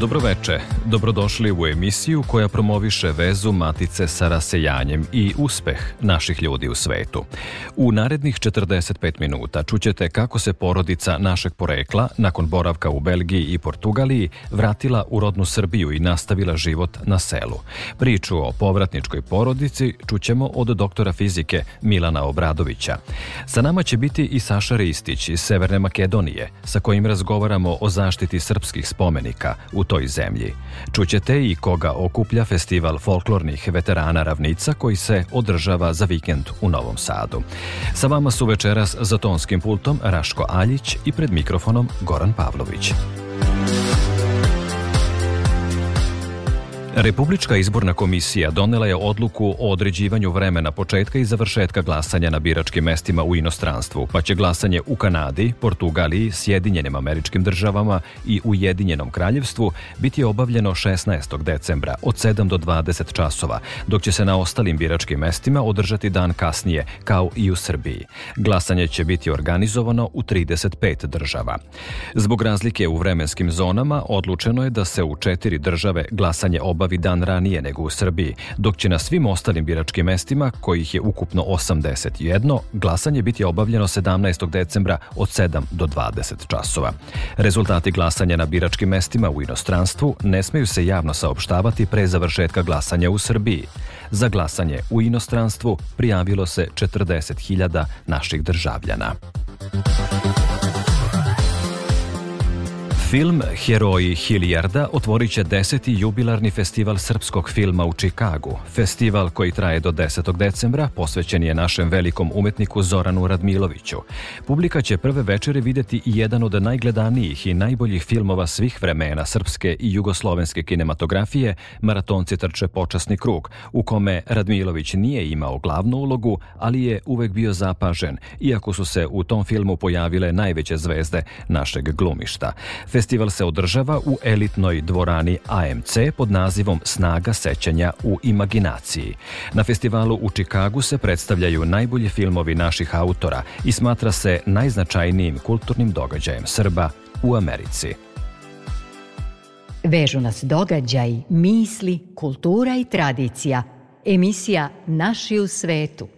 Dobroveče, dobrodošli u emisiju koja promoviše vezu matice sa rasejanjem i uspeh naših ljudi u svetu. U narednih 45 minuta čućete kako se porodica našeg porekla, nakon boravka u Belgiji i Portugaliji, vratila u rodnu Srbiju i nastavila život na selu. Priču o povratničkoj porodici čućemo od doktora fizike Milana Obradovića. Sa nama će biti i Saša Ristić iz Severne Makedonije, sa kojim razgovaramo o zaštiti srpskih spomenika u toj zemlji. Čućete i koga okuplja festival folklornih veterana ravnica koji se održava za vikend u Novom Sadu. Sa vama su večeras za tonskim pultom Raško Aljić i pred mikrofonom Goran Pavlović. Republička izborna komisija donela je odluku o određivanju vremena početka i završetka glasanja na biračkim mestima u inostranstvu, pa će glasanje u Kanadi, Portugaliji, Sjedinjenim američkim državama i Ujedinjenom kraljevstvu biti obavljeno 16. decembra od 7 do 20 časova, dok će se na ostalim biračkim mestima održati dan kasnije, kao i u Srbiji. Glasanje će biti organizovano u 35 država. Zbog razlike u vremenskim zonama odlučeno je da se u četiri države glasanje obavlja obavi dan ranije nego u Srbiji, dok će na svim ostalim biračkim mestima, kojih je ukupno 81, glasanje biti obavljeno 17. decembra od 7 do 20 časova. Rezultati glasanja na biračkim mestima u inostranstvu ne smeju se javno saopštavati pre završetka glasanja u Srbiji. Za glasanje u inostranstvu prijavilo se 40.000 naših državljana. Film Heroji Hiljarda otvorit će deseti jubilarni festival srpskog filma u Čikagu. Festival koji traje do 10. decembra posvećen je našem velikom umetniku Zoranu Radmiloviću. Publika će prve večere videti jedan od najgledanijih i najboljih filmova svih vremena srpske i jugoslovenske kinematografije Maratonci trče počasni krug, u kome Radmilović nije imao glavnu ulogu, ali je uvek bio zapažen, iako su se u tom filmu pojavile najveće zvezde našeg glumišta. Festival se održava u elitnoj dvorani AMC pod nazivom Snaga sećanja u imaginaciji. Na festivalu u Čikagu se predstavljaju najbolji filmovi naših autora i smatra se najznačajnijim kulturnim događajem Srba u Americi. Vežu nas događaj, misli, kultura i tradicija. Emisija Naši u svetu –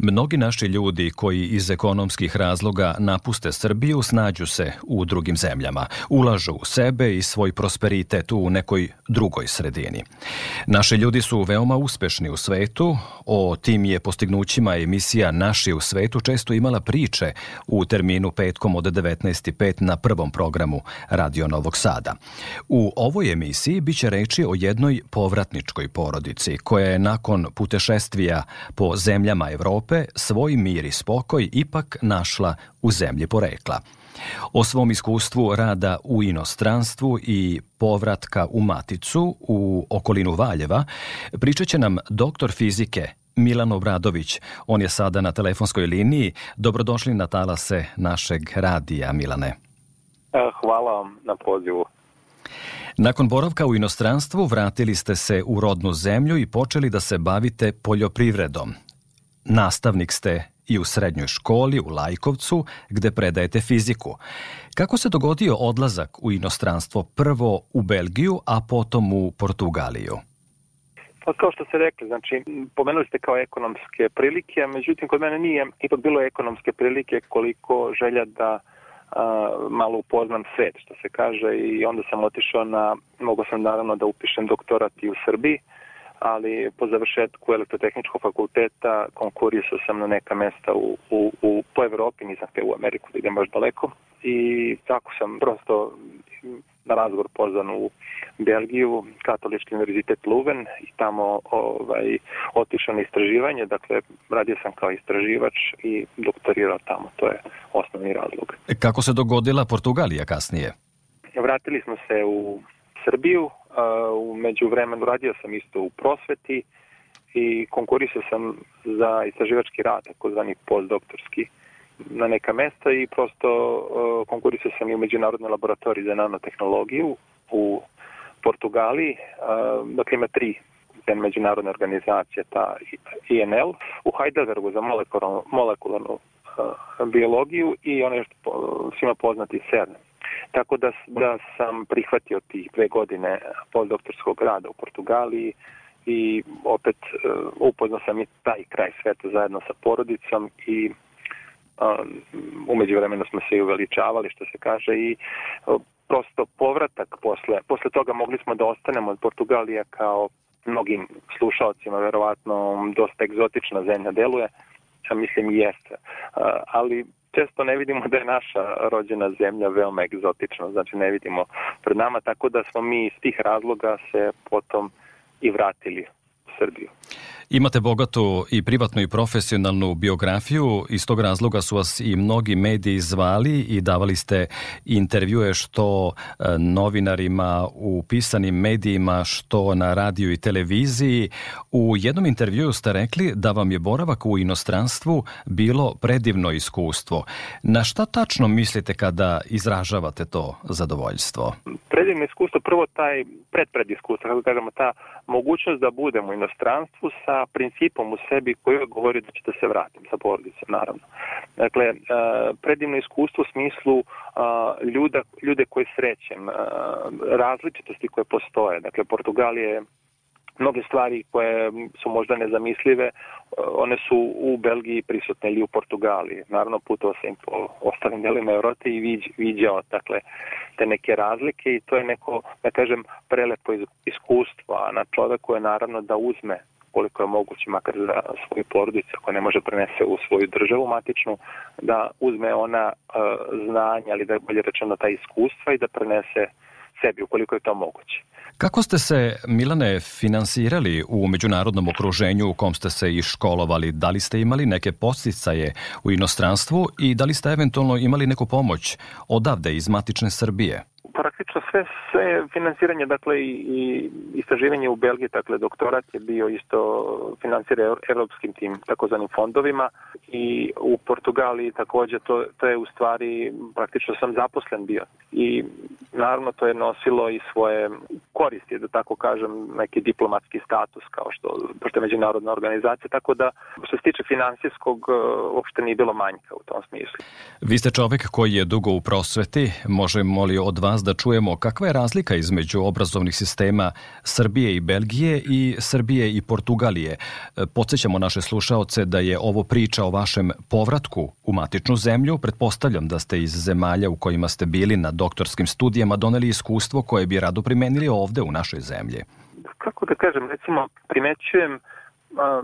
Mnogi naši ljudi koji iz ekonomskih razloga napuste Srbiju snađu se u drugim zemljama, ulažu u sebe i svoj prosperitet u nekoj drugoj sredini. Naši ljudi su veoma uspešni u svetu, o tim je postignućima emisija Naši u svetu često imala priče u terminu petkom od 19.5 na prvom programu Radio Novog Sada. U ovoj emisiji biće reči o jednoj povratničkoj porodici koja je nakon putešestvija po zemljama Evrope Evrope svoj mir i spokoj ipak našla u zemlji porekla. O svom iskustvu rada u inostranstvu i povratka u Maticu u okolinu Valjeva pričat će nam doktor fizike Milan Obradović. On je sada na telefonskoj liniji. Dobrodošli na talase našeg radija, Milane. E, hvala vam na pozivu. Nakon boravka u inostranstvu vratili ste se u rodnu zemlju i počeli da se bavite poljoprivredom. Nastavnik ste i u srednjoj školi u Lajkovcu gde predajete fiziku. Kako se dogodio odlazak u inostranstvo prvo u Belgiju, a potom u Portugaliju? Pa kao što ste rekli, znači pomenuli ste kao ekonomske prilike, međutim kod mene nije ipak bilo ekonomske prilike koliko želja da a, malo upoznam svet, što se kaže, i onda sam otišao na, mogo sam naravno da upišem doktorat i u Srbiji, ali po završetku elektrotehničkog fakulteta konkurisao sam na neka mesta u, u, u, po Evropi, nisam htio u Ameriku da idem baš daleko i tako sam prosto na razgovor pozvan u Belgiju, katolički univerzitet Luven i tamo ovaj, otišao na istraživanje, dakle radio sam kao istraživač i doktorirao tamo, to je osnovni razlog. Kako se dogodila Portugalija kasnije? Vratili smo se u Srbiju, u međuvremenu radio sam isto u prosveti i konkurisao sam za istraživački rad, takozvani postdoktorski na neka mesta i prosto konkurisao sam i u Međunarodnoj laboratoriji za nanotehnologiju u Portugaliji, dakle ima tri međunarodne organizacije, ta INL, u Heidelbergu za molekularnu, molekularnu biologiju i ono što svima poznati CERN. Tako da, da sam prihvatio tih dve godine postdoktorskog rada u Portugaliji i opet uh, upoznao sam i taj kraj sveta zajedno sa porodicom i um, umeđu vremenu smo se i uveličavali što se kaže i uh, prosto povratak posle, posle toga mogli smo da ostanemo od Portugalija kao mnogim slušalcima verovatno dosta egzotična zemlja deluje, ja mislim i jeste, ali često ne vidimo da je naša rođena zemlja veoma egzotična, znači ne vidimo pred nama, tako da smo mi iz tih razloga se potom i vratili u Srbiju. Imate bogatu i privatnu i profesionalnu biografiju, iz tog razloga su vas i mnogi mediji zvali i davali ste intervjue što e, novinarima u pisanim medijima, što na radiju i televiziji. U jednom intervjuu ste rekli da vam je boravak u inostranstvu bilo predivno iskustvo. Na šta tačno mislite kada izražavate to zadovoljstvo? Predivno iskustvo, prvo taj predpred iskustvo, kako kažemo, ta mogućnost da budemo u inostranstvu sa principom u sebi koji govori da ću da se vratim sa porodicom, naravno. Dakle, e, predivno iskustvo u smislu ljuda, ljude koje srećem, različitosti koje postoje. Dakle, Portugalija je mnoge stvari koje su možda nezamislive, e, one su u Belgiji prisutne ili u Portugaliji. Naravno, putovao sam po ostalim delima Eurote i viđ, viđao dakle, te neke razlike i to je neko, da kažem, prelepo iskustvo, a na čoveku je naravno da uzme koliko je moguće, makar za svoju porodicu, ako ne može prenese u svoju državu matičnu, da uzme ona uh, znanja, ali da je bolje rečeno ta iskustva i da prenese sebi, ukoliko je to moguće. Kako ste se, Milane, finansirali u međunarodnom okruženju u kom ste se i školovali? Da li ste imali neke posticaje u inostranstvu i da li ste eventualno imali neku pomoć odavde iz matične Srbije? praktično sve, sve finansiranje, dakle i, i istraživanje u Belgiji, dakle doktorat je bio isto finansira evropskim tim takozvanim fondovima i u Portugaliji takođe to, to je u stvari praktično sam zaposlen bio i naravno to je nosilo i svoje koristi, da tako kažem, neki diplomatski status kao što, pošto je međunarodna organizacija, tako da što se tiče finansijskog uopšte nije bilo manjka u tom smislu. Vi ste čovek koji je dugo u prosveti, možemo li od vas da čujemo kakva je razlika između obrazovnih sistema Srbije i Belgije i Srbije i Portugalije. Podsećamo naše slušaoce da je ovo priča o vašem povratku u matičnu zemlju. Pretpostavljam da ste iz zemalja u kojima ste bili na doktorskim studijama doneli iskustvo koje bi rado primenili ovde u našoj zemlji. Kako da kažem, recimo primećujem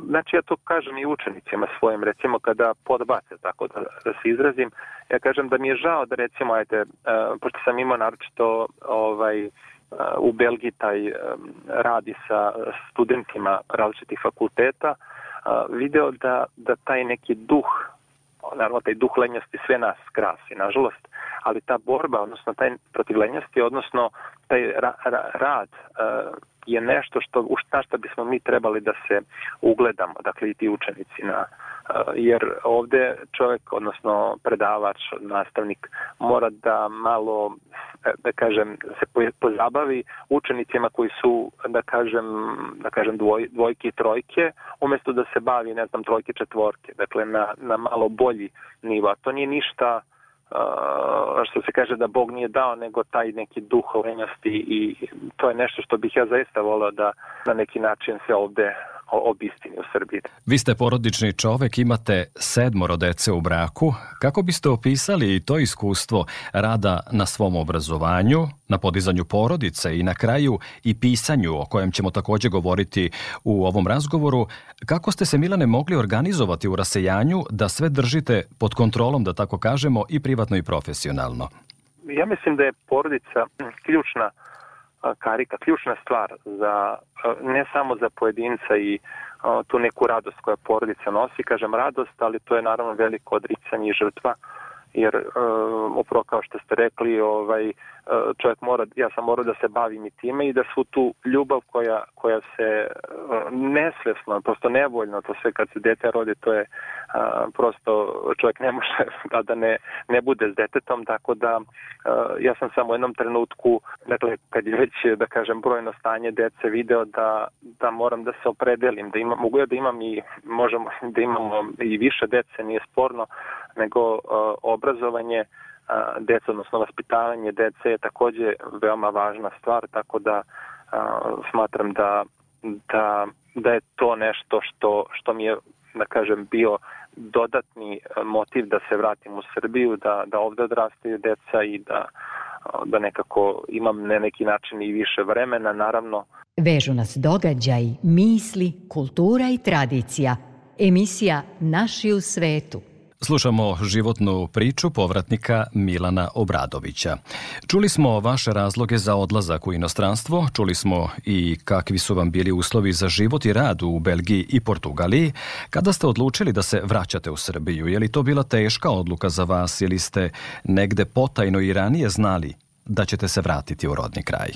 znači ja to kažem i učenicima svojim, recimo kada podbace, tako da, da se izrazim, ja kažem da mi je žao da recimo, ajde, uh, pošto sam imao naročito ovaj, uh, u Belgiji taj um, radi sa studentima različitih fakulteta, video da, da taj neki duh, naravno taj duh lenjosti sve nas krasi, nažalost, ali ta borba, odnosno taj protiv lenjosti, odnosno taj ra, ra, rad uh, je nešto što, u šta šta bismo mi trebali da se ugledamo, dakle i ti učenici na, jer ovde čovjek, odnosno predavač, nastavnik, mora da malo, e, da kažem, se pozabavi učenicima koji su, da kažem, da kažem dvoj, dvojke i trojke, umesto da se bavi, ne znam, trojke četvorke, dakle na, na malo bolji nivo. To nije ništa uh, što se kaže da Bog nije dao, nego taj neki duh lenjosti i to je nešto što bih ja zaista volao da na neki način se ovde obistini u Srbiji. Vi ste porodični čovek, imate sedmoro dece u braku. Kako biste opisali to iskustvo rada na svom obrazovanju, na podizanju porodice i na kraju i pisanju, o kojem ćemo takođe govoriti u ovom razgovoru, kako ste se, Milane, mogli organizovati u rasejanju da sve držite pod kontrolom, da tako kažemo, i privatno i profesionalno? Ja mislim da je porodica ključna karika, ključna stvar za, ne samo za pojedinca i tu neku radost koja porodica nosi, kažem radost, ali to je naravno veliko odricanje i žrtva, jer upravo kao što ste rekli, ovaj, čovjek mora, ja sam morao da se bavim i time i da svu tu ljubav koja, koja se nesvesno, prosto nevoljno, to sve kad se dete rodi, to je prosto čovjek ne može da, da ne, ne bude s detetom, tako da ja sam samo u jednom trenutku, dakle, kad je već, da kažem, brojno stanje dece video da, da moram da se opredelim, da imam, mogu ja da imam i, možemo da imamo i više dece, nije sporno, nego obrazovanje, deca, odnosno vaspitavanje dece je takođe veoma važna stvar, tako da a, smatram da, da, da je to nešto što, što mi je, da kažem, bio dodatni motiv da se vratim u Srbiju, da, da ovde odrastaju deca i da, da nekako imam na neki način i više vremena, naravno. Vežu nas događaj, misli, kultura i tradicija. Emisija Naši u svetu – Slušamo životnu priču povratnika Milana Obradovića. Čuli smo vaše razloge za odlazak u inostranstvo, čuli smo i kakvi su vam bili uslovi za život i rad u Belgiji i Portugaliji. Kada ste odlučili da se vraćate u Srbiju, je li to bila teška odluka za vas ili ste negde potajno i ranije znali da ćete se vratiti u rodni kraj?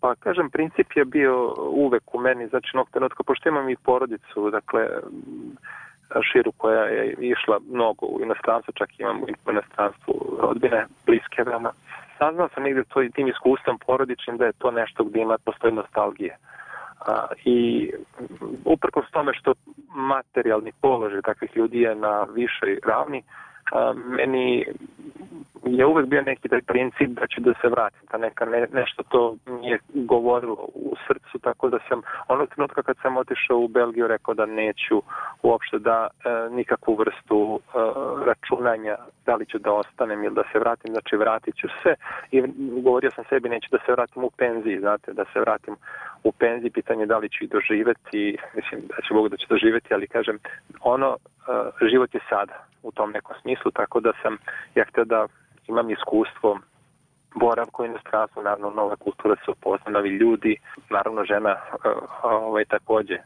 Pa kažem, princip je bio uvek u meni, znači nog trenutka, pošto imam i porodicu, dakle, širu koja je išla mnogo u inostranstvo, čak imam u inostranstvu rodbine, bliske veoma. Saznao sam negde to i tim iskustvom porodičnim da je to nešto gdje ima postoji nostalgije. A, I uprkos tome što materijalni položaj takvih ljudi je na višoj ravni, a, meni je uvek bio neki taj princip da ću da se vratim, da neka ne, nešto to nije govorilo u srcu, tako da sam onog trenutka kad sam otišao u Belgiju rekao da neću uopšte da e, nikakvu vrstu e, računanja da li ću da ostanem ili da se vratim, znači vratit ću se i govorio sam sebi neću da se vratim u penziji, znate, da se vratim u penziji, pitanje da li ću i doživeti, mislim da će Bog da ću doživeti, ali kažem, ono, e, život je sada u tom nekom smislu, tako da sam ja htio da imam iskustvo boravka u inostranstvu, naravno nova kultura se upozna, novi ljudi, naravno žena eh, ovaj, takođe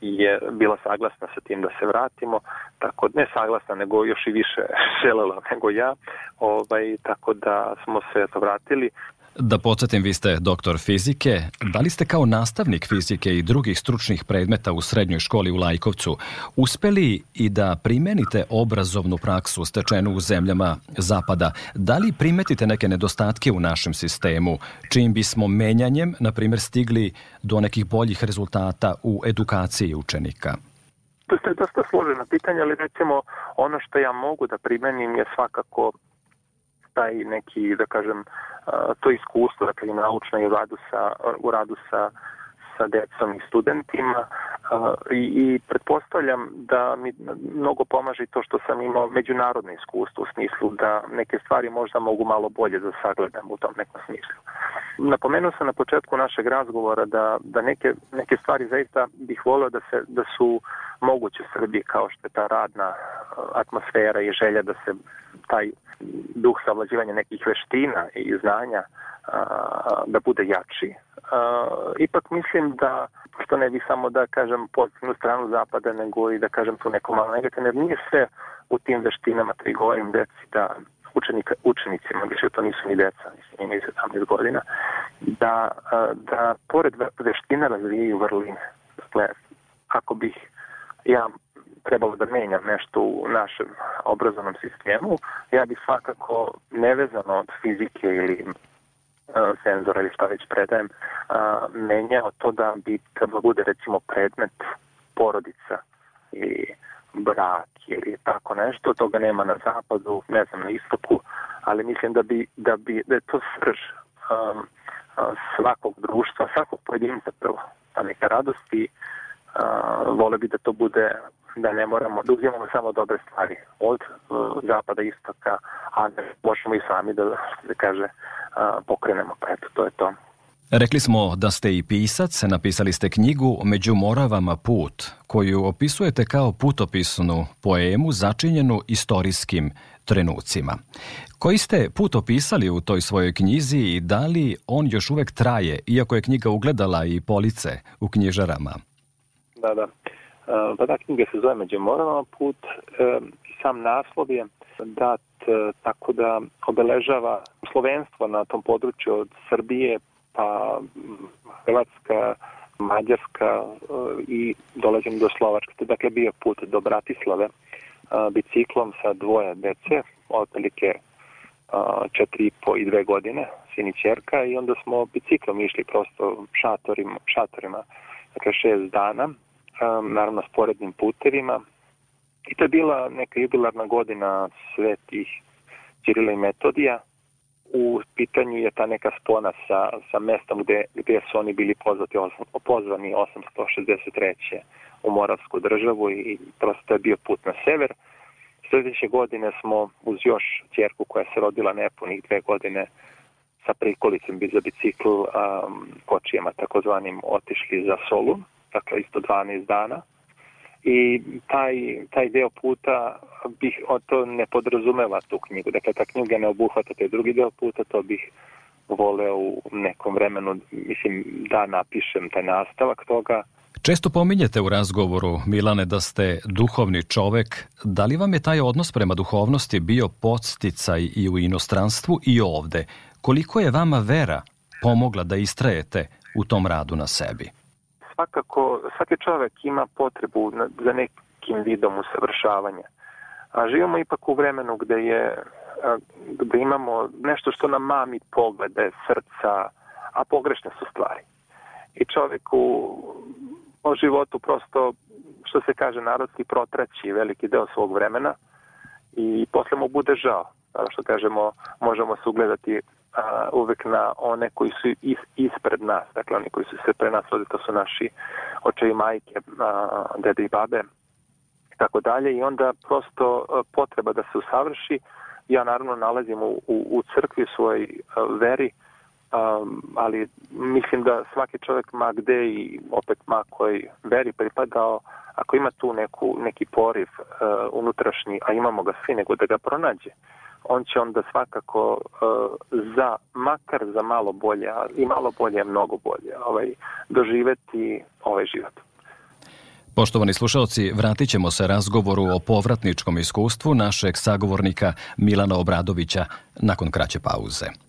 je bila saglasna sa tim da se vratimo, tako ne saglasna, nego još i više želela nego ja, ovaj, tako da smo se to vratili. Da podsjetim, vi ste doktor fizike. Da li ste kao nastavnik fizike i drugih stručnih predmeta u srednjoj školi u Lajkovcu uspeli i da primenite obrazovnu praksu stečenu u zemljama Zapada? Da li primetite neke nedostatke u našem sistemu, čim bismo menjanjem, na primjer, stigli do nekih boljih rezultata u edukaciji učenika? To je dosta složena pitanja, ali recimo ono što ja mogu da primenim je svakako taj neki, da kažem, to iskustvo, dakle naučno i u radu sa, u radu sa sa decom i studentima i, i pretpostavljam da mi mnogo pomaže to što sam imao međunarodno iskustvo u smislu da neke stvari možda mogu malo bolje da sagledam u tom nekom smislu. Napomenuo sam na početku našeg razgovora da, da neke, neke stvari zaista bih volio da, se, da su moguće Srbiji kao što je ta radna atmosfera i želja da se taj duh savlađivanja nekih veština i znanja da bude jači. Ipak mislim da, što ne bih samo da kažem pozitivnu stranu zapada, nego i da kažem tu neko malo negativno, jer nije sve u tim veštinama, to i govorim deci da učenika, učenicima, više to nisu ni deca, mislim, imaju 17 godina, da, da pored veština razvijaju vrline. Dakle, ako bih ja trebalo da menjam nešto u našem obrazovnom sistemu, ja bih svakako nevezano od fizike ili senzora ili šta već predajem, menjao to da bi trebalo bude recimo predmet porodica ili brak ili tako nešto, toga nema na zapadu, ne znam, na istoku, ali mislim da bi, da bi da je to srž um, svakog društva, svakog pojedinca prvo, ta neka radosti, uh, vole bi da to bude da ne moramo, da uzimamo samo dobre stvari od uh, zapada, istoka, a da možemo i sami da, da kaže, uh, pokrenemo, pa eto, to je to. Rekli smo da ste i pisac, napisali ste knjigu Među moravama put, koju opisujete kao putopisnu poemu začinjenu istorijskim trenucima. Koji ste put opisali u toj svojoj knjizi i da li on još uvek traje, iako je knjiga ugledala i police u knjižarama? Da, da. Pa da, knjiga se zove Među put. Sam naslov je dat tako da obeležava slovenstvo na tom području od Srbije pa Hrvatska, Mađarska e, i dolazim do Slovačke. Dakle, bio put do Bratislave biciklom sa dvoje dece, otprilike četiri i po i dve godine, sin i čerka, i onda smo biciklom išli prosto šatorima, šatorima dakle šest dana, naravno sporednim putevima. I to je bila neka jubilarna godina svetih Ćirila i Metodija, u pitanju je ta neka spona sa, sa mestom gde, gde su oni bili pozvati, pozvani 863. u Moravsku državu i prosto je bio put na sever. Sljedeće godine smo uz još čerku koja se rodila nepunih dve godine sa prikolicom za bicikl um, kočijama takozvanim otišli za Solun, dakle isto 12 dana i taj, taj deo puta bih, to ne podrazumeva tu knjigu. Dakle, ta knjiga ne obuhvata taj drugi deo puta, to bih voleo u nekom vremenu, mislim, da napišem taj nastavak toga. Često pominjete u razgovoru, Milane, da ste duhovni čovek. Da li vam je taj odnos prema duhovnosti bio podsticaj i u inostranstvu i ovde? Koliko je vama vera pomogla da istrajete u tom radu na sebi? Svakako, svaki čovek ima potrebu za nekim vidom usavršavanja. A živimo ipak u vremenu gde je gde imamo nešto što nam mami poglede, srca, a pogrešne su stvari. I čovek u, u životu prosto, što se kaže narodski, protraći veliki deo svog vremena i posle mu bude žao. Što kažemo, možemo se ugledati a, uvek na one koji su is, ispred nas, dakle oni koji su se pre nas rodili, to su naši očevi majke, a, dede i babe i tako dalje. I onda prosto a, potreba da se usavrši. Ja naravno nalazim u, u, u crkvi svoj a, veri um, ali mislim da svaki čovjek ma gde i opet ma koji veri pripadao ako ima tu neku, neki poriv uh, unutrašnji, a imamo ga svi, nego da ga pronađe on će onda svakako uh, za, makar za malo bolje, i malo bolje, mnogo bolje, ovaj, doživeti ovaj život. Poštovani slušalci, vratit ćemo se razgovoru o povratničkom iskustvu našeg sagovornika Milana Obradovića nakon kraće pauze.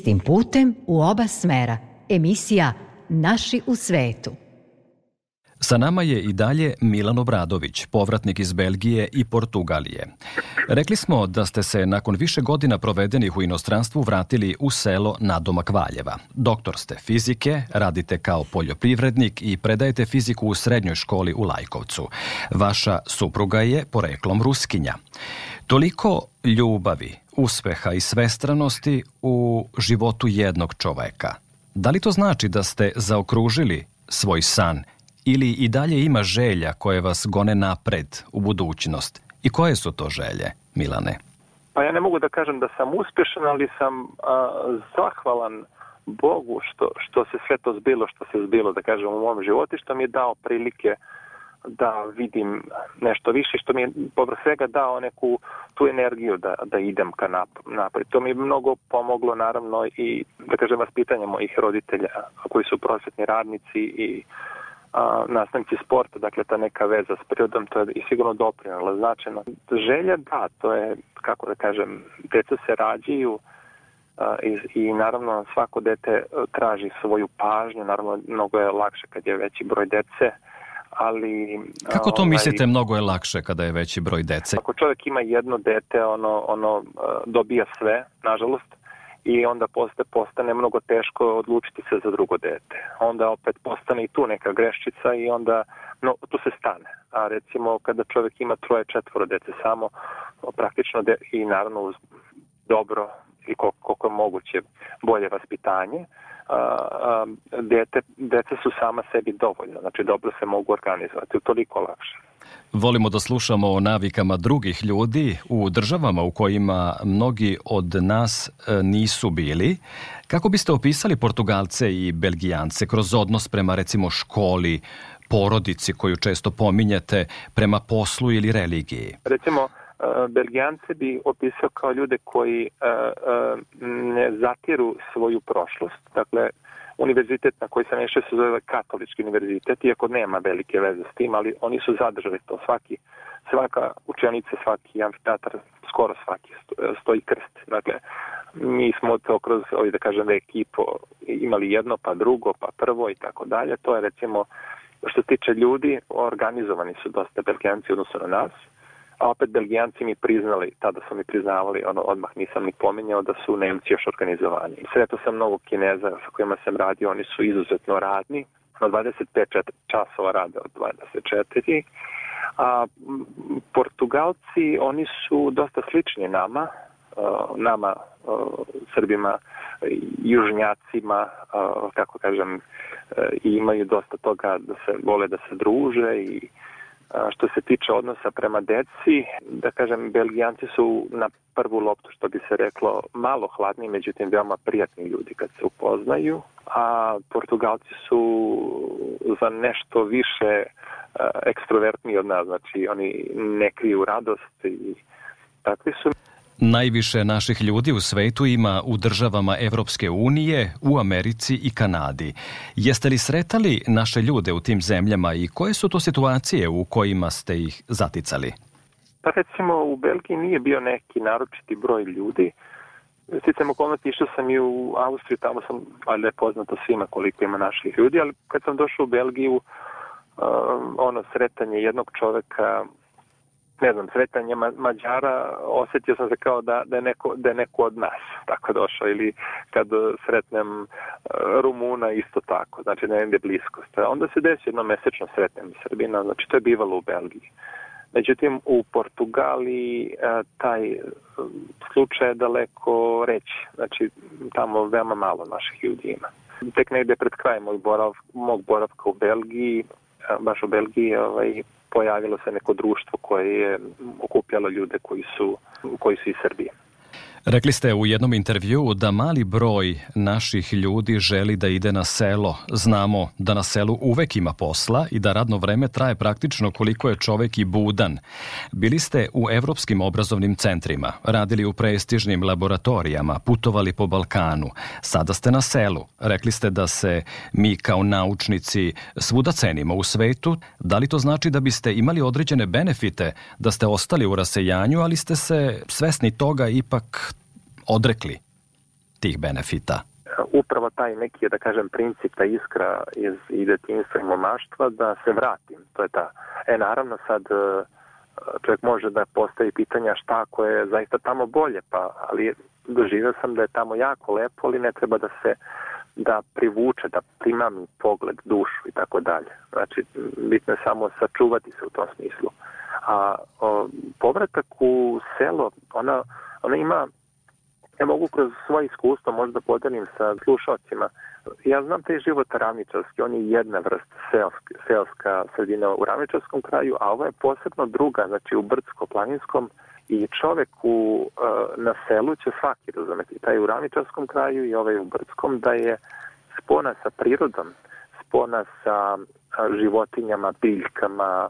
Istim putem u oba smera. Emisija Naši u svetu. Sa nama je i dalje Milan Obradović, povratnik iz Belgije i Portugalije. Rekli smo da ste se nakon više godina provedenih u inostranstvu vratili u selo nadomak Valjeva. Doktor ste fizike, radite kao poljoprivrednik i predajete fiziku u srednjoj školi u Lajkovcu. Vaša supruga je poreklom Ruskinja. Toliko ljubavi, uspeha i svestranosti u životu jednog čoveka. Da li to znači da ste zaokružili svoj san ili i dalje ima želja koje vas gone napred u budućnost? I koje su to želje, Milane? Pa ja ne mogu da kažem da sam uspešan, ali sam a, zahvalan Bogu što, što se sve to zbilo, što se zbilo, da kažem, u mom životu, što mi je dao prilike da vidim nešto više, što mi je povrh svega dao neku tu energiju da, da idem ka napred. To mi je mnogo pomoglo, naravno, i, da kažem, vaspitanje mojih roditelja, koji su prosvetni radnici i a, nastavnici sporta, dakle ta neka veza s prirodom, to je i sigurno doprinala značajno. Želja, da, to je, kako da kažem, deca se rađaju i, i naravno svako dete traži svoju pažnju, naravno mnogo je lakše kad je veći broj dece, ali... Kako to ovaj, mislite mnogo je lakše kada je veći broj dece? Ako čovjek ima jedno dete, ono, ono dobija sve, nažalost, i onda poste, postane mnogo teško odlučiti se za drugo dete. Onda opet postane i tu neka greščica i onda no, tu se stane. A recimo kada čovjek ima troje, četvoro dece samo, praktično de, i naravno uz dobro i koliko, koliko je moguće bolje vaspitanje, a, a, dete, dete su sama sebi dovoljno, znači dobro se mogu organizovati, toliko lakše. Volimo da slušamo o navikama drugih ljudi u državama u kojima mnogi od nas e, nisu bili. Kako biste opisali Portugalce i Belgijance kroz odnos prema recimo školi, porodici koju često pominjete, prema poslu ili religiji? Recimo, Belgijance bi opisao kao ljude koji e, ne zatiru svoju prošlost. Dakle, univerzitet na koji sam išao se zove katolički univerzitet, iako nema velike veze s tim, ali oni su zadržali to. Svaki, svaka učenica, svaki amfiteatar, skoro svaki stoji krst. Dakle, mi smo to kroz, ovaj da kažem, ekipo imali jedno, pa drugo, pa prvo i tako dalje. To je recimo, što se tiče ljudi, organizovani su dosta belgijanci odnosno na nas a opet Belgijanci mi priznali, tada su mi priznavali, ono, odmah nisam ni pominjao da su Nemci još organizovani. Sreto sam mnogo Kineza sa kojima sam radio, oni su izuzetno radni, na 25 časova rade od 24, a Portugalci, oni su dosta slični nama, nama Srbima, južnjacima, kako kažem, e, i imaju dosta toga da se vole da se druže i Što se tiče odnosa prema deci, da kažem, Belgijanci su na prvu loptu, što bi se reklo, malo hladni, međutim veoma prijatni ljudi kad se upoznaju, a Portugalci su za nešto više ekstrovertni od nas, znači oni ne kriju radost i takvi su. Najviše naših ljudi u svetu ima u državama Evropske unije, u Americi i Kanadi. Jeste li sretali naše ljude u tim zemljama i koje su to situacije u kojima ste ih zaticali? Pa recimo u Belgiji nije bio neki naročiti broj ljudi. Sticam okolnosti išao sam i u Austriju, tamo sam, ali je poznato svima koliko ima naših ljudi, ali kad sam došao u Belgiju, um, ono sretanje jednog čoveka ne znam, sretanje Mađara, osetio sam se kao da, da, je neko, da je neko od nas tako došao ili kad sretnem e, Rumuna isto tako, znači ne je bliskost. Onda se desi jedno mesečno sretnem Srbina, znači to je bivalo u Belgiji. Međutim, u Portugaliji e, taj slučaj je daleko reći, znači tamo veoma malo naših ljudi ima. Tek negde pred krajem moj borav, mog boravka u Belgiji, e, baš u Belgiji, ovaj, pojavilo se neko društvo koje je okupljalo ljude koji su, koji su iz Srbije. Rekli ste u jednom intervjuu da mali broj naših ljudi želi da ide na selo. Znamo da na selu uvek ima posla i da radno vreme traje praktično koliko je čovek i budan. Bili ste u evropskim obrazovnim centrima, radili u prestižnim laboratorijama, putovali po Balkanu. Sada ste na selu. Rekli ste da se mi kao naučnici svuda cenimo u svetu. Da li to znači da biste imali određene benefite da ste ostali u rasejanju, ali ste se svesni toga ipak odrekli? tih benefita? Upravo taj neki, da kažem, princip, ta iskra iz i detinjstva i momaštva da se vratim. To je ta. E, naravno sad e, čovjek može da postavi pitanja šta ako je zaista tamo bolje, pa, ali doživio sam da je tamo jako lepo, ali ne treba da se da privuče, da primami pogled, dušu i tako dalje. Znači, bitno je samo sačuvati se u tom smislu. A o, povratak u selo, ona, ona ima, ja mogu kroz svoje iskustvo možda podelim sa slušalcima, ja znam taj život ravničarski, on je jedna vrsta selska, selska sredina u ravničarskom kraju, a ovo je posebno druga, znači u brdsko-planinskom i čovek u, e, na selu će svaki razumeti, taj u ravničarskom kraju i ovaj u brdskom, da je spona sa prirodom, spona sa životinjama, biljkama,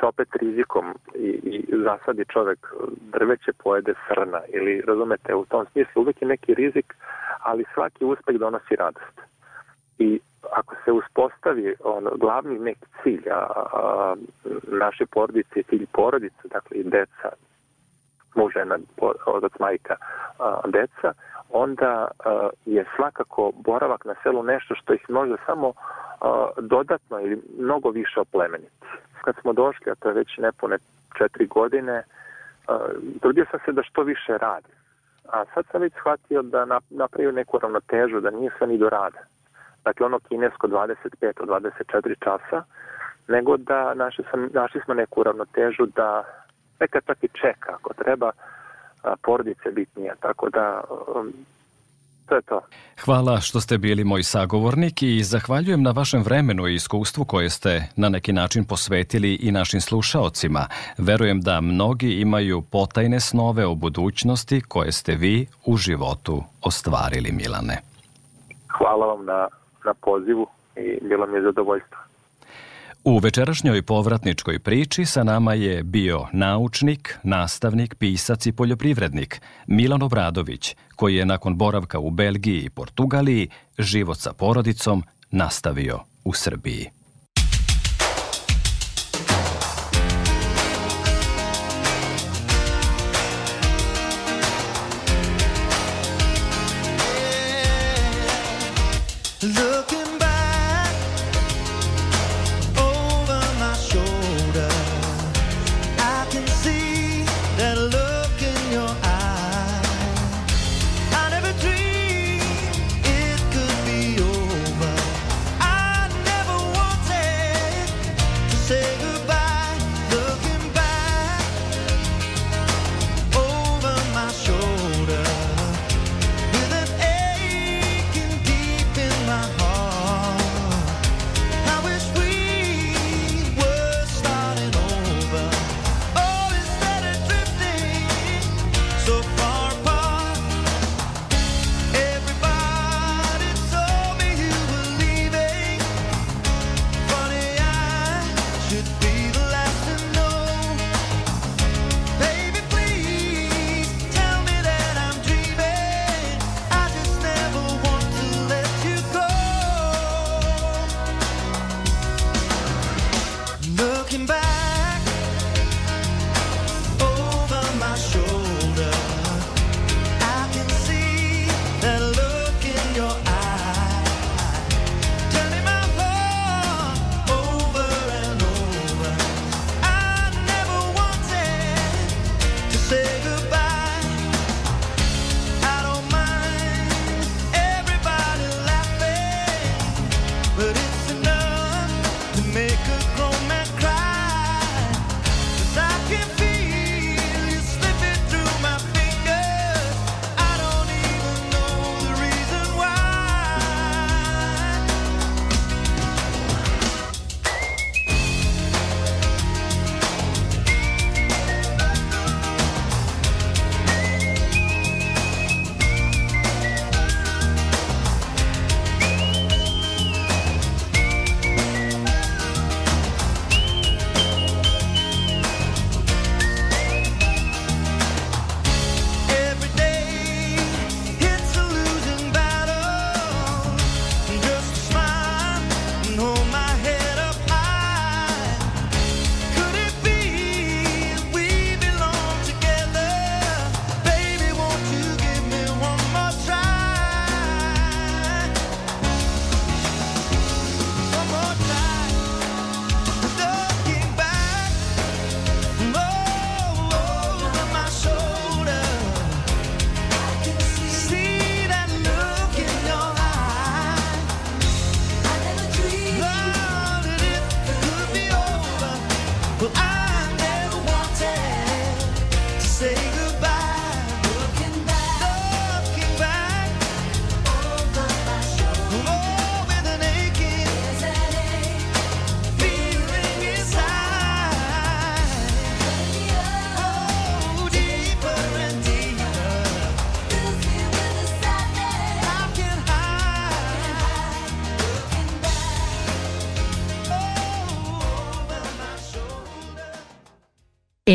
sa opet rizikom i, i zasadi čovek drveće pojede srna ili razumete u tom smislu uvek je neki rizik ali svaki uspeh donosi radost. I ako se uspostavi on, glavni neki cilj a, a, naše porodice cilj porodice dakle i deca žena, otac, majka, deca, onda je svakako boravak na selu nešto što ih može samo dodatno ili mnogo više oplemeniti. Kad smo došli, a to je već nepune četiri godine, trudio sam se da što više radim. A sad sam već shvatio da napravio neku ravnotežu, da nije sve ni do rada. Dakle, ono kinesko 25 od 24 časa, nego da našli, sam, našli smo neku ravnotežu da neka čak i čeka ako treba, porodice bitnija, tako da um, to je to. Hvala što ste bili moj sagovornik i zahvaljujem na vašem vremenu i iskustvu koje ste na neki način posvetili i našim slušaocima. Verujem da mnogi imaju potajne snove o budućnosti koje ste vi u životu ostvarili, Milane. Hvala vam na, na pozivu i bilo mi je zadovoljstvo. U večerašnjoj povratničkoj priči sa nama je bio naučnik, nastavnik, pisac i poljoprivrednik Milan Obradović, koji je nakon boravka u Belgiji i Portugaliji život sa porodicom nastavio u Srbiji.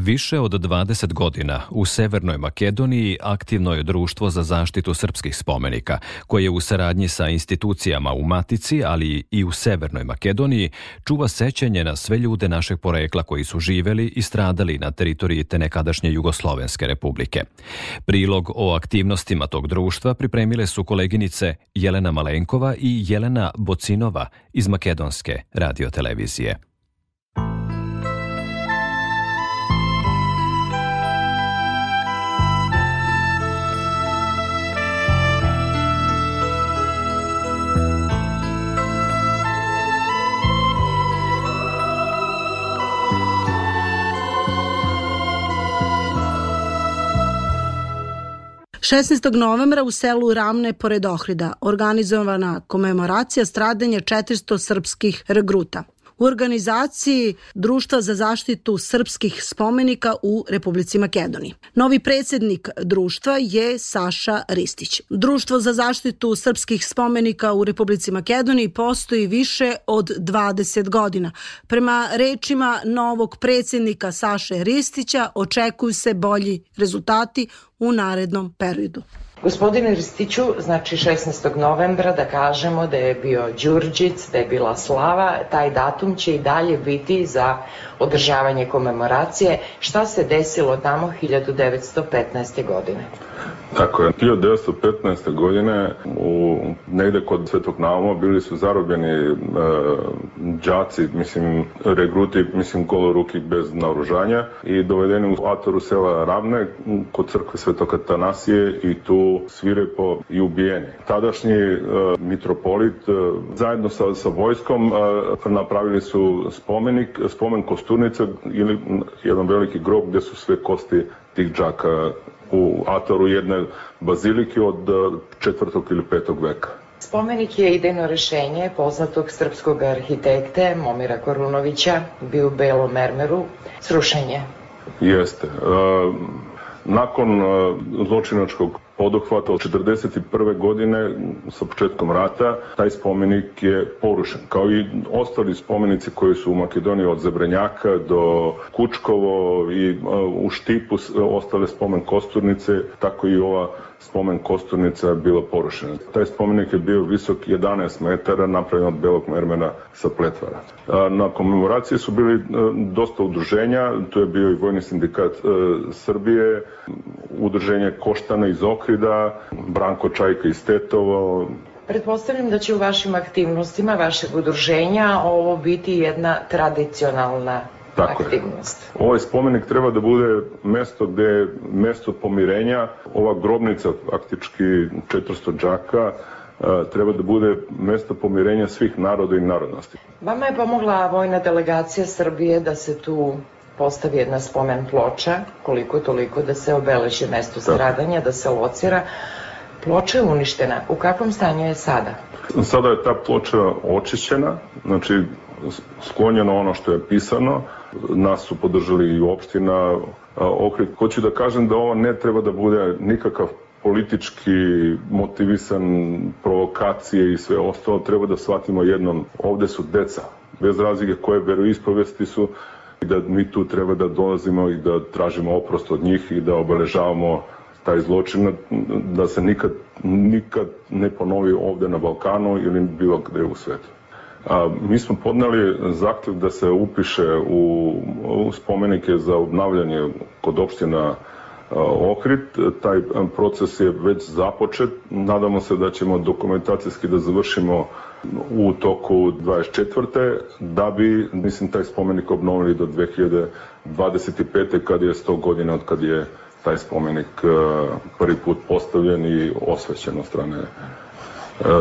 Više od 20 godina u Severnoj Makedoniji aktivno je društvo za zaštitu srpskih spomenika, koje u saradnji sa institucijama u Matici, ali i u Severnoj Makedoniji, čuva sećanje na sve ljude našeg porekla koji su živeli i stradali na teritoriji te nekadašnje Jugoslovenske republike. Prilog o aktivnostima tog društva pripremile su koleginice Jelena Malenkova i Jelena Bocinova iz Makedonske radiotelevizije. 16. novembra u selu Ramne pored Ohrida organizovana komemoracija stradanja 400 srpskih regruta u organizaciji Društva za zaštitu srpskih spomenika u Republici Makedoniji. Novi predsednik društva je Saša Ristić. Društvo za zaštitu srpskih spomenika u Republici Makedoniji postoji više od 20 godina. Prema rečima novog predsednika Saše Ristića očekuju se bolji rezultati u narednom periodu. Gospodine Ristiću, znači 16. novembra da kažemo da je bio Đurđic, da je bila Slava, taj datum će i dalje biti za održavanje komemoracije. Šta se desilo tamo 1915. godine? Tako je. 1915. godine u, negde kod Svetog Nauma bili su zarobljeni e, džaci, mislim, regruti, mislim, goloruki bez naoružanja i dovedeni u atoru sela Ravne kod crkve Svetog Atanasije i tu svirepo i ubijeni. Tadašnji e, mitropolit e, zajedno sa, sa vojskom e, napravili su spomenik, spomen kosturnice ili jedan veliki grob gde su sve kosti tih džaka u atoru jedne bazilike od e, četvrtog ili petog veka. Spomenik je idejno rešenje poznatog srpskog arhitekte Momira Korunovića, bio u Belom mermeru, srušenje. Jeste. E, nakon e, zločinačkog poduhvata od 41. godine sa početkom rata, taj spomenik je porušen. Kao i ostali spomenici koji su u Makedoniji od Zabrenjaka do Kučkovo i u Štipu ostale spomen kosturnice, tako i ova spomen kosturnica bila porušena. Taj spomenik je bio visok 11 metara, napravljen od belog mermena sa pletvara. Na komemoraciji su bili e, dosta udruženja, tu je bio i Vojni sindikat e, Srbije, udruženje Koštana iz Okrida, Branko Čajka iz Tetovo, Pretpostavljam da će u vašim aktivnostima vašeg udruženja ovo biti jedna tradicionalna Tako aktivnost. Je. Ovaj spomenik treba da bude mesto gde je mesto pomirenja. Ova grobnica, faktički 400 džaka, treba da bude mesto pomirenja svih naroda i narodnosti. Vama je pomogla vojna delegacija Srbije da se tu postavi jedna spomen ploča, koliko toliko da se obeleži mesto stradanja, da se locira. Ploča je uništena. U kakvom stanju je sada? Sada je ta ploča očišćena, znači sklonjeno ono što je pisano, nas su podržali i opština Ohrid. Hoću da kažem da ovo ne treba da bude nikakav politički motivisan provokacije i sve ostalo, treba da shvatimo jednom, ovde su deca, bez razlike koje veroispovesti su i da mi tu treba da dolazimo i da tražimo oprost od njih i da obeležavamo taj zločin, da se nikad, nikad ne ponovi ovde na Balkanu ili bilo gde u svetu. A, mi smo podnali zahtev da se upiše u, u spomenike za obnavljanje kod opština Ohrid. Taj proces je već započet. Nadamo se da ćemo dokumentacijski da završimo u toku 24. da bi, mislim, taj spomenik obnovili do 2025. kad je 100 godina od kad je taj spomenik prvi put postavljen i osvećen od strane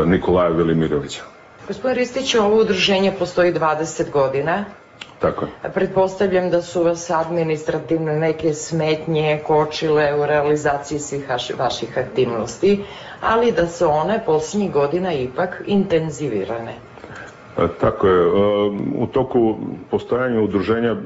Nikolaja Velimirovića. Gospodin Ristić, ovo udruženje postoji 20 godina. Tako je. Pretpostavljam da su vas administrativne neke smetnje kočile u realizaciji svih vaših aktivnosti, ali da su one poslednjih godina ipak intenzivirane. E, tako je. E, u toku postojanja udruženja e,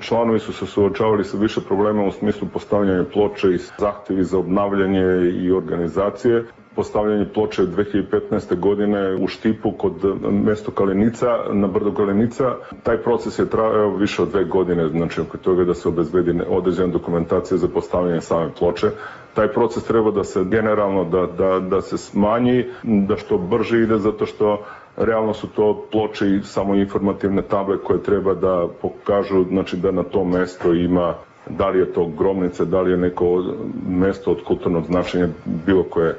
članovi su se suočavali sa više problema u smislu postavljanja ploče i zahtevi za obnavljanje i organizacije postavljanje ploče 2015. godine u Štipu kod mesto Kalenica, na brdo Kalenica. Taj proces je trajao više od dve godine, znači oko toga da se obezbedi određena dokumentacija za postavljanje same ploče. Taj proces treba da se generalno da, da, da se smanji, da što brže ide zato što realno su to ploče i samo informativne table koje treba da pokažu znači da na tom mesto ima da li je to gromnice, da li je neko mesto od kulturnog značenja bilo koje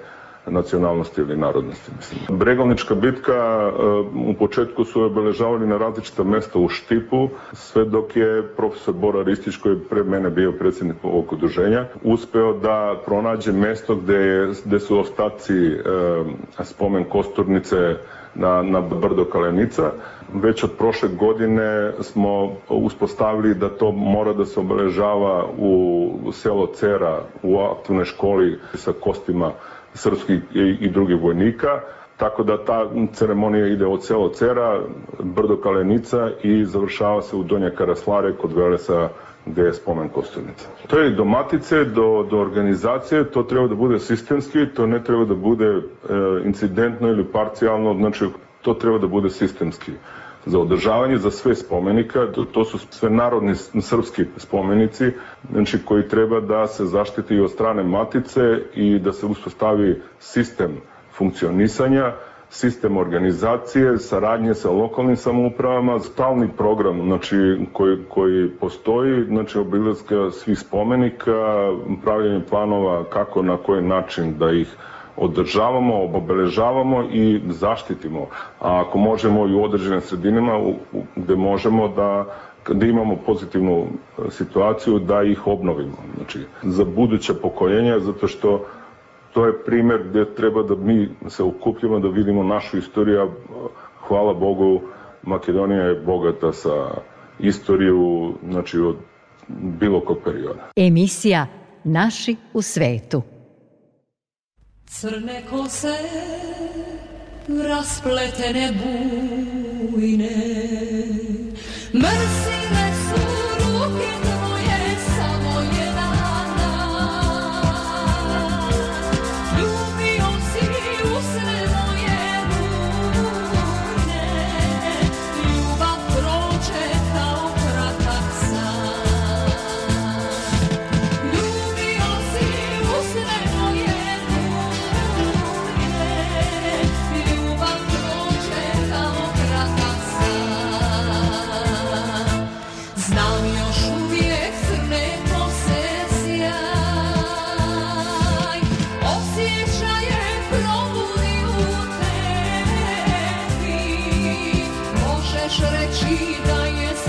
nacionalnosti ili narodnosti. Mislim. Bregovnička bitka uh, u početku su obeležavali na različita mesta u Štipu, sve dok je profesor Bora Ristić, koji je pre mene bio predsjednik ovog udruženja, uspeo da pronađe mesto gde, je, gde su ostaci uh, spomen kosturnice na, na brdo Kalenica. Već od prošle godine smo uspostavili da to mora da se obeležava u selo Cera, u aktivnoj školi sa kostima srpskih i, drugih vojnika. Tako da ta ceremonija ide od selo Cera, brdo Kalenica i završava se u Donja Karaslare kod Velesa gde je spomen Kosturnica. To je do matice, do, do organizacije, to treba da bude sistemski, to ne treba da bude e, incidentno ili parcijalno, znači to treba da bude sistemski za održavanje za sve spomenika, to, su sve narodni srpski spomenici, znači koji treba da se zaštiti od strane matice i da se uspostavi sistem funkcionisanja, sistem organizacije, saradnje sa lokalnim samoupravama, stalni program znači, koji, koji postoji, znači obilazka svih spomenika, pravljanje planova kako na koji način da ih održavamo, obeležavamo i zaštitimo. A ako možemo i u određenim sredinama gde možemo da da imamo pozitivnu situaciju da ih obnovimo. Znači, za buduća pokoljenja, zato što to je primer gde treba da mi se okupljamo, da vidimo našu istoriju. Hvala Bogu, Makedonija je bogata sa istoriju, znači od bilo kog perioda. Emisija Naši u svetu. Crne kose, raspletene bujne, mrsine Neko se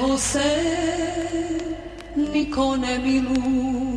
José, Nikone milu.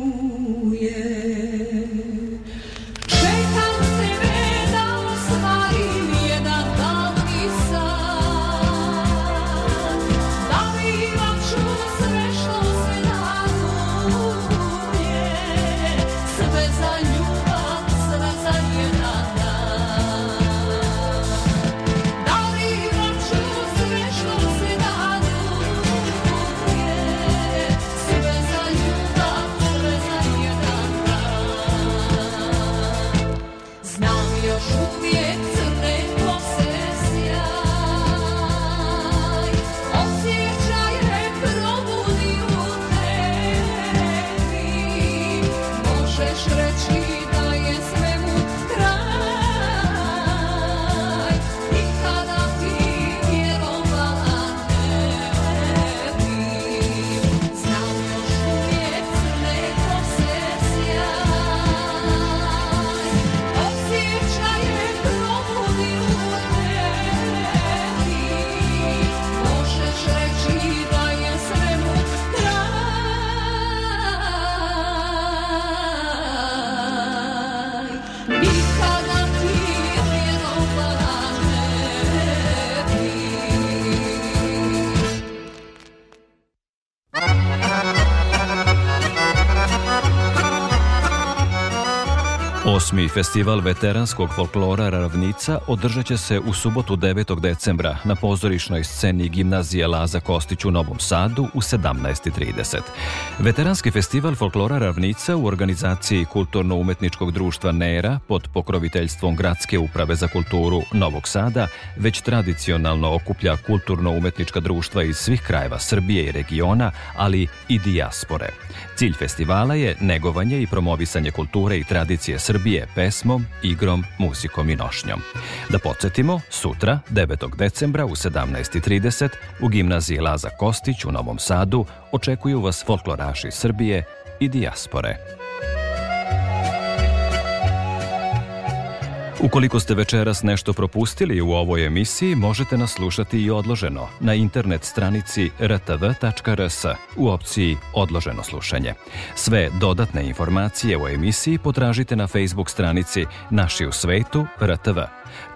Osmi festival veteranskog folklora Ravnica održat će se u subotu 9. decembra na pozorišnoj sceni gimnazije Laza Kostić u Novom Sadu u 17.30. Veteranski festival folklora Ravnica u organizaciji Kulturno-umetničkog društva NERA pod pokroviteljstvom Gradske uprave za kulturu Novog Sada već tradicionalno okuplja kulturno-umetnička društva iz svih krajeva Srbije i regiona, ali i dijaspore. Cilj festivala je negovanje i promovisanje kulture i tradicije Srbije pesmom, igrom, muzikom i nošnjom. Da podsjetimo, sutra, 9. decembra u 17.30 u gimnaziji Laza Kostić u Novom Sadu očekuju vas folkloraši Srbije i dijaspore. Ukoliko ste večeras nešto propustili u ovoj emisiji, možete nas slušati i odloženo na internet stranici rtv.rs u opciji Odloženo slušanje. Sve dodatne informacije o emisiji potražite na Facebook stranici Naši u svetu RTV.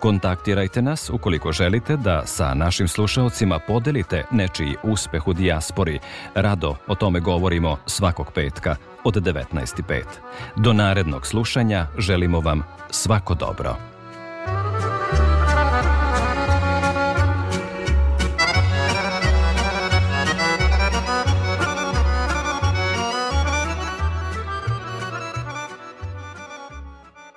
Kontaktirajte nas ukoliko želite da sa našim slušaocima podelite nečiji uspeh u dijaspori. Rado o tome govorimo svakog petka od 19.05. Do narednog slušanja želimo vam svako dobro.